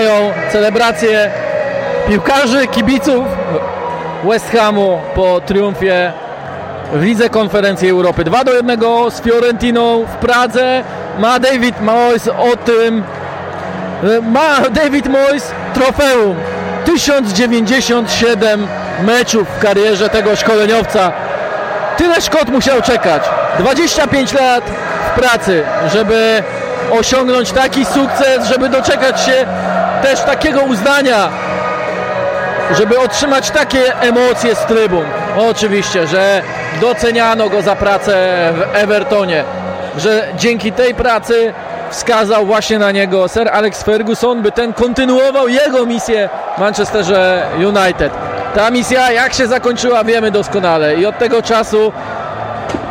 trwają celebracje piłkarzy, kibiców West Hamu po triumfie w Lidze Konferencji Europy. 2 do 1 z Fiorentiną w Pradze. Ma David Moyes o tym ma David Moyes trofeum 1097 meczów w karierze tego szkoleniowca. Tyle Szkot musiał czekać. 25 lat w pracy, żeby osiągnąć taki sukces, żeby doczekać się też takiego uznania, żeby otrzymać takie emocje z trybun. Oczywiście, że doceniano go za pracę w Evertonie, że dzięki tej pracy wskazał właśnie na niego Sir Alex Ferguson, by ten kontynuował jego misję w Manchesterze United. Ta misja jak się zakończyła wiemy doskonale i od tego czasu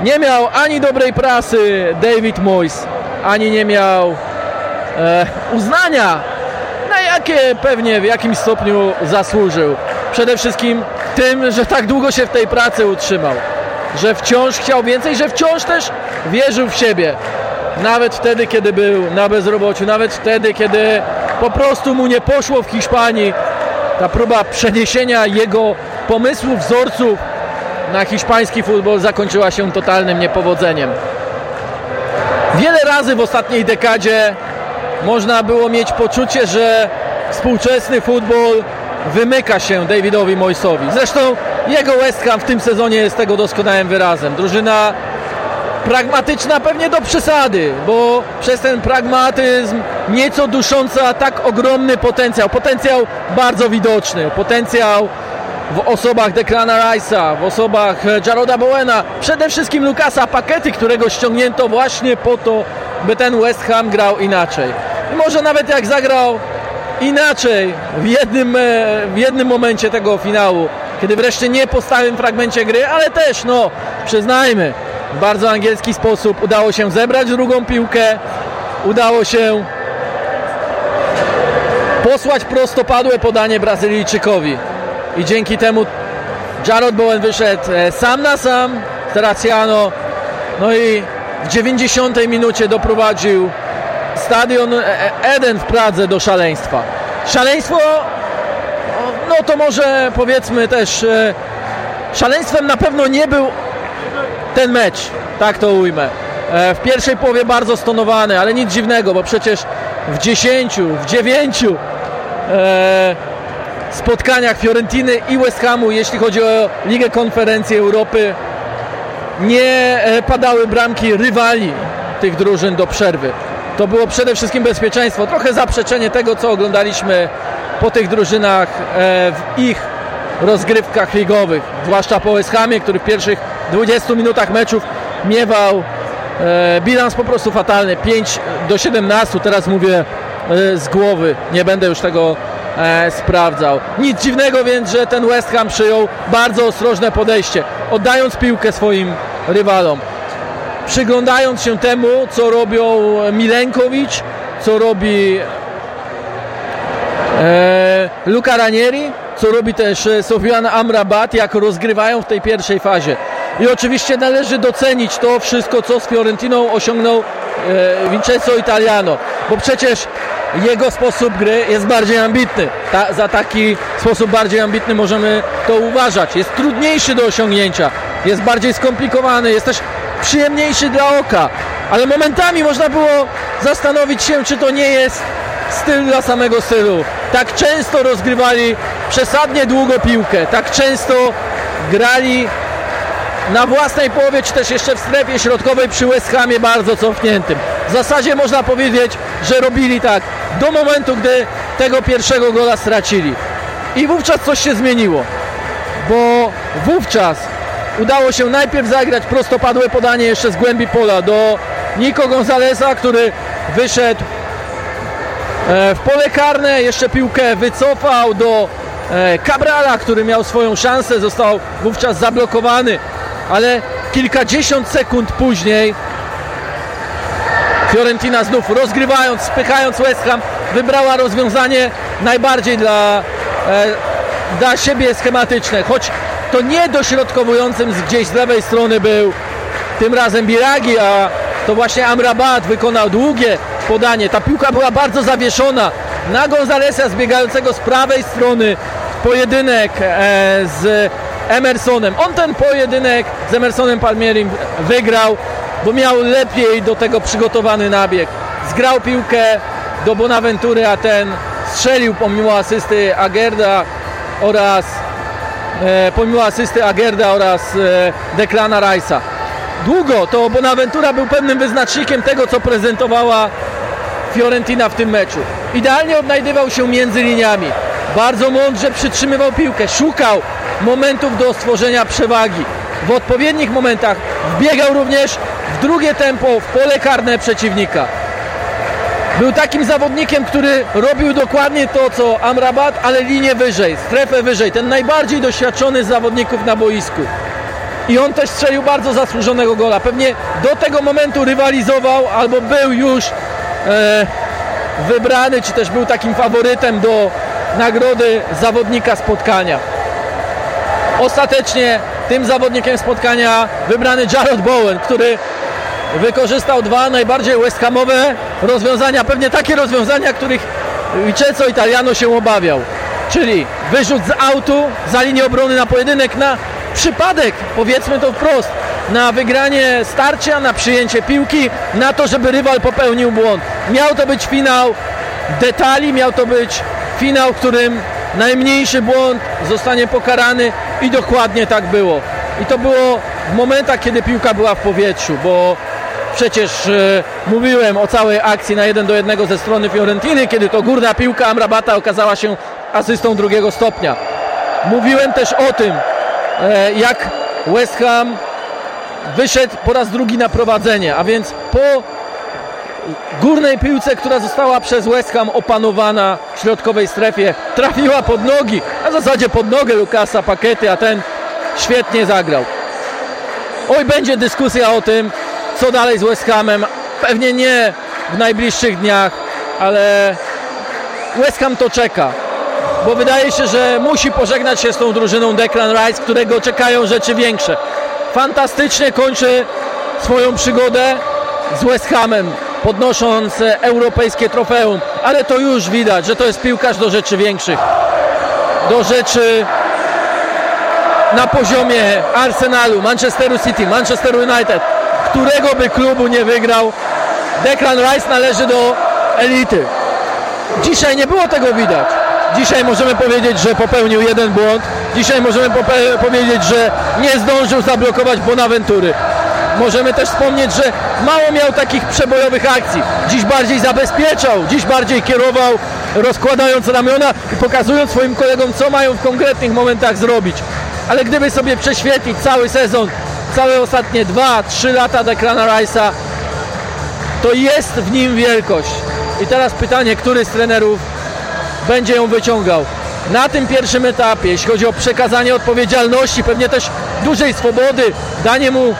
nie miał ani dobrej prasy David Moyes, ani nie miał e, uznania, na jakie pewnie w jakimś stopniu zasłużył. Przede wszystkim tym, że tak długo się w tej pracy utrzymał, że wciąż chciał więcej, że wciąż też wierzył w siebie. Nawet wtedy, kiedy był na bezrobociu, nawet wtedy, kiedy po prostu mu nie poszło w Hiszpanii. Ta próba przeniesienia jego pomysłów, wzorców na hiszpański futbol zakończyła się totalnym niepowodzeniem. Wiele razy w ostatniej dekadzie można było mieć poczucie, że współczesny futbol wymyka się Davidowi Moisowi. Zresztą jego West Ham w tym sezonie jest tego doskonałym wyrazem. Drużyna pragmatyczna pewnie do przesady, bo przez ten pragmatyzm nieco dusząca tak ogromny potencjał. Potencjał bardzo widoczny. Potencjał w osobach Declana Rice'a, w osobach Jaroda Bowena, przede wszystkim Lukasa Pakety, którego ściągnięto właśnie po to, by ten West Ham grał inaczej. I może nawet jak zagrał inaczej w jednym, e, w jednym momencie tego finału, kiedy wreszcie nie po stałym fragmencie gry, ale też, no, przyznajmy, w bardzo angielski sposób udało się zebrać drugą piłkę, udało się posłać prostopadłe podanie Brazylijczykowi i dzięki temu Jarrod Bowen wyszedł e, sam na sam z Terraciano no i w 90 minucie doprowadził stadion e, Eden w Pradze do szaleństwa. Szaleństwo no to może powiedzmy też e, szaleństwem na pewno nie był ten mecz, tak to ujmę. W pierwszej połowie bardzo stonowany, ale nic dziwnego, bo przecież w 10, w 9 spotkaniach Fiorentiny i West Hamu, jeśli chodzi o Ligę Konferencji Europy, nie e, padały bramki rywali tych drużyn do przerwy. To było przede wszystkim bezpieczeństwo, trochę zaprzeczenie tego, co oglądaliśmy po tych drużynach e, w ich rozgrywkach ligowych, zwłaszcza po West Hamie, który w pierwszych 20 minutach meczów miewał e, bilans po prostu fatalny, 5 do 17, teraz mówię z głowy, nie będę już tego e, sprawdzał. Nic dziwnego więc, że ten West Ham przyjął bardzo ostrożne podejście, oddając piłkę swoim rywalom. Przyglądając się temu, co robią Milenkowicz, co robi e, Luca Ranieri, co robi też e, Sofian Amrabat, jak rozgrywają w tej pierwszej fazie. I oczywiście należy docenić to wszystko, co z Fiorentiną osiągnął e, Vincenzo Italiano, bo przecież jego sposób gry jest bardziej ambitny. Ta, za taki sposób bardziej ambitny możemy to uważać. Jest trudniejszy do osiągnięcia, jest bardziej skomplikowany, jest też przyjemniejszy dla oka. Ale momentami można było zastanowić się, czy to nie jest styl dla samego stylu. Tak często rozgrywali przesadnie długo piłkę, tak często grali na własnej połowie, czy też jeszcze w strefie środkowej przy West Hamie bardzo cofniętym. W zasadzie można powiedzieć, że robili tak do momentu, gdy tego pierwszego gola stracili. I wówczas coś się zmieniło, bo wówczas udało się najpierw zagrać prostopadłe podanie jeszcze z głębi pola do Nico Gonzaleza, który wyszedł e, w pole karne, jeszcze piłkę wycofał do e, Cabrala, który miał swoją szansę, został wówczas zablokowany, ale kilkadziesiąt sekund później Fiorentina znów rozgrywając, spychając West Ham, wybrała rozwiązanie najbardziej dla, e, dla siebie schematyczne, choć to nie dośrodkowującym gdzieś z lewej strony był tym razem Biragi, a to właśnie Amrabat wykonał długie podanie. Ta piłka była bardzo zawieszona, na Gonzalesa zbiegającego z prawej strony pojedynek e, z Emersonem. On ten pojedynek z Emersonem Palmierim wygrał, bo miał lepiej do tego przygotowany nabieg. Zgrał piłkę do Bonaventury, a ten strzelił pomimo asysty Agerda oraz e, pomimo asysty Agerda oraz e, Declana. Długo to Bonaventura był pewnym wyznacznikiem tego, co prezentowała Fiorentina w tym meczu. Idealnie odnajdywał się między liniami. Bardzo mądrze przytrzymywał piłkę, szukał momentów do stworzenia przewagi. W odpowiednich momentach wbiegał również w drugie tempo w pole karne przeciwnika. Był takim zawodnikiem, który robił dokładnie to, co Amrabat, ale linię wyżej, strefę wyżej. Ten najbardziej doświadczony z zawodników na boisku. I on też strzelił bardzo zasłużonego gola. Pewnie do tego momentu rywalizował albo był już e, wybrany, czy też był takim faworytem do nagrody zawodnika spotkania. Ostatecznie tym zawodnikiem spotkania wybrany Jared Bowen, który wykorzystał dwa najbardziej West Hamowe rozwiązania, pewnie takie rozwiązania, których Vicenzo Italiano się obawiał. Czyli wyrzut z autu za linię obrony na pojedynek na przypadek, powiedzmy to wprost, na wygranie starcia, na przyjęcie piłki, na to, żeby rywal popełnił błąd. Miał to być finał detali, miał to być finał, w którym najmniejszy błąd zostanie pokarany i dokładnie tak było. I to było w momentach, kiedy piłka była w powietrzu, bo przecież e, mówiłem o całej akcji na 1 do 1 ze strony Fiorentiny, kiedy to górna piłka Amrabata okazała się asystą drugiego stopnia. Mówiłem też o tym, e, jak West Ham wyszedł po raz drugi na prowadzenie, a więc po górnej piłce, która została przez West Ham opanowana w środkowej strefie, trafiła pod nogi, a w zasadzie pod nogę Lukasa Pakety, a ten świetnie zagrał. Oj, będzie dyskusja o tym, co dalej z West Hamem. Pewnie nie w najbliższych dniach, ale West Ham to czeka. Bo wydaje się, że musi pożegnać się z tą drużyną Declan Rice, którego czekają rzeczy większe. Fantastycznie kończy swoją przygodę z West Hamem, podnosząc europejskie trofeum, ale to już widać, że to jest piłkarz do rzeczy większych. Do rzeczy na poziomie Arsenalu, Manchesteru City, Manchester United, którego by klubu nie wygrał. Declan Rice należy do elity. Dzisiaj nie było tego widać. Dzisiaj możemy powiedzieć, że popełnił jeden błąd. Dzisiaj możemy powiedzieć, że nie zdążył zablokować Bonaventury. Możemy też wspomnieć, że mało miał takich przebojowych akcji. Dziś bardziej zabezpieczał, dziś bardziej kierował, rozkładając ramiona i pokazując swoim kolegom, co mają w konkretnych momentach zrobić. Ale gdyby sobie prześwietlić cały sezon, całe ostatnie 2-3 lata Declana Rice'a, to jest w nim wielkość. I teraz pytanie, który z trenerów będzie ją wyciągał. Na tym pierwszym etapie, jeśli chodzi o przekazanie odpowiedzialności, pewnie też dużej swobody, danie mu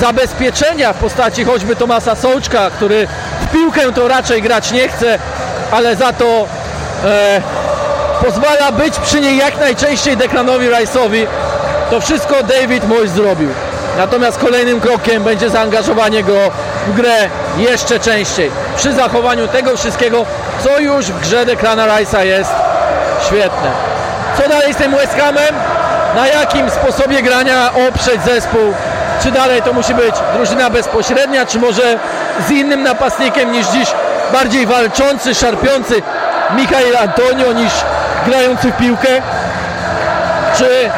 zabezpieczenia w postaci choćby Tomasa Sołczka, który w piłkę to raczej grać nie chce, ale za to e, pozwala być przy niej jak najczęściej Declanowi Rice'owi. To wszystko David Moyes zrobił. Natomiast kolejnym krokiem będzie zaangażowanie go w grę jeszcze częściej. Przy zachowaniu tego wszystkiego, co już w grze Declana Rice'a jest świetne. Co dalej z tym West Hamem? Na jakim sposobie grania oprzeć zespół? Czy dalej to musi być drużyna bezpośrednia, czy może z innym napastnikiem niż dziś bardziej walczący, szarpiący Michael Antonio niż grający w piłkę? Czy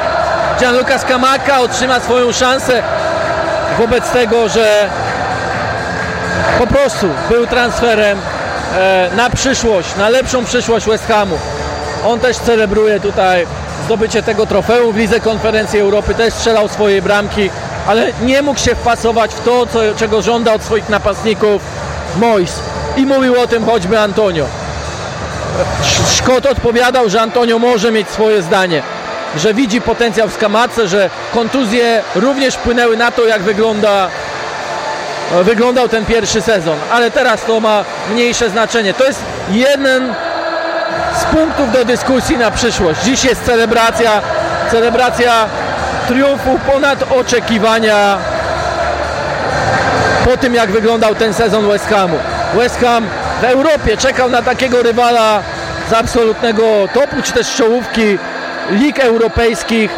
Gianluca Scamacca otrzyma swoją szansę wobec tego, że po prostu był transferem e, na przyszłość, na lepszą przyszłość West Hamu. On też celebruje tutaj zdobycie tego trofeum w Lidze Konferencji Europy, też strzelał swoje bramki, ale nie mógł się wpasować w to, co, czego żąda od swoich napastników Mois. I mówił o tym choćby Antonio. Szkot odpowiadał, że Antonio może mieć swoje zdanie, że widzi potencjał w Skamace, że kontuzje również wpłynęły na to, jak wygląda wyglądał ten pierwszy sezon, ale teraz to ma mniejsze znaczenie. To jest jeden z punktów do dyskusji na przyszłość. Dziś jest celebracja, celebracja triumfu ponad oczekiwania po tym, jak wyglądał ten sezon West Hamu. West Ham w Europie czekał na takiego rywala z absolutnego topu, czy też czołówki lig europejskich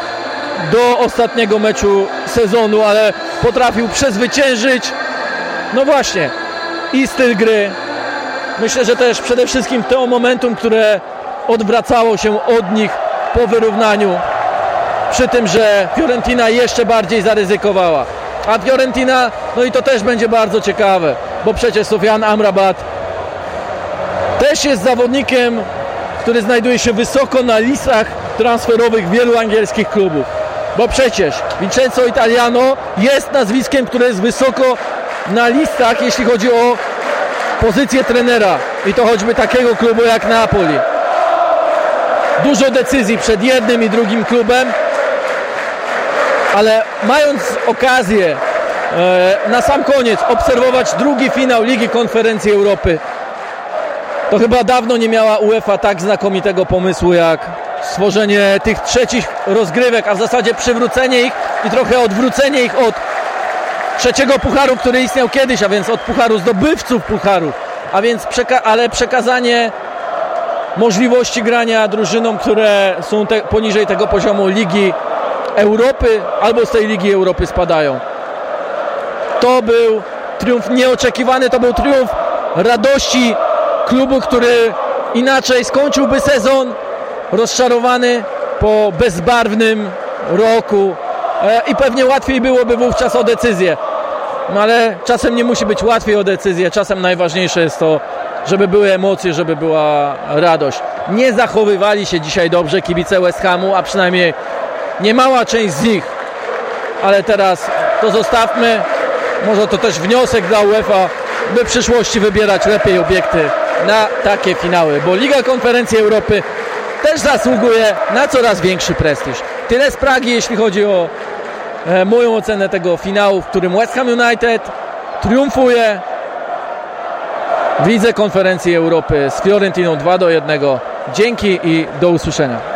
do ostatniego meczu sezonu, ale potrafił przezwyciężyć, no właśnie, i styl gry. Myślę, że też przede wszystkim to momentum, które odwracało się od nich po wyrównaniu, przy tym, że Fiorentina jeszcze bardziej zaryzykowała. A Fiorentina, no i to też będzie bardzo ciekawe, bo przecież Sofian Amrabat też jest zawodnikiem, który znajduje się wysoko na listach transferowych wielu angielskich klubów. Bo przecież Vincenzo Italiano jest nazwiskiem, które jest wysoko na listach, jeśli chodzi o pozycję trenera. I to choćby takiego klubu jak Napoli. Dużo decyzji przed jednym i drugim klubem, ale mając okazję e, na sam koniec obserwować drugi finał Ligi Konferencji Europy, to chyba dawno nie miała UEFA tak znakomitego pomysłu jak stworzenie tych trzecich rozgrywek, a w zasadzie przywrócenie ich i trochę odwrócenie ich od trzeciego pucharu, który istniał kiedyś, a więc od pucharu zdobywców pucharu, a więc przeka ale przekazanie możliwości grania drużynom, które są te poniżej tego poziomu Ligi Europy albo z tej Ligi Europy spadają. To był triumf nieoczekiwany, to był triumf radości klubu, który inaczej skończyłby sezon rozczarowany po bezbarwnym roku e, i pewnie łatwiej byłoby wówczas o decyzję. No ale czasem nie musi być łatwiej o decyzję, czasem najważniejsze jest to, żeby były emocje, żeby była radość. Nie zachowywali się dzisiaj dobrze kibice West Hamu, a przynajmniej niemała część z nich. Ale teraz to zostawmy. Może to też wniosek dla UEFA, by w przyszłości wybierać lepiej obiekty na takie finały, bo Liga Konferencji Europy też zasługuje na coraz większy prestiż. Tyle z Pragi, jeśli chodzi o e, moją ocenę tego finału, w którym West Ham United triumfuje w Lidze Konferencji Europy z Fiorentiną 2 do 1. Dzięki i do usłyszenia.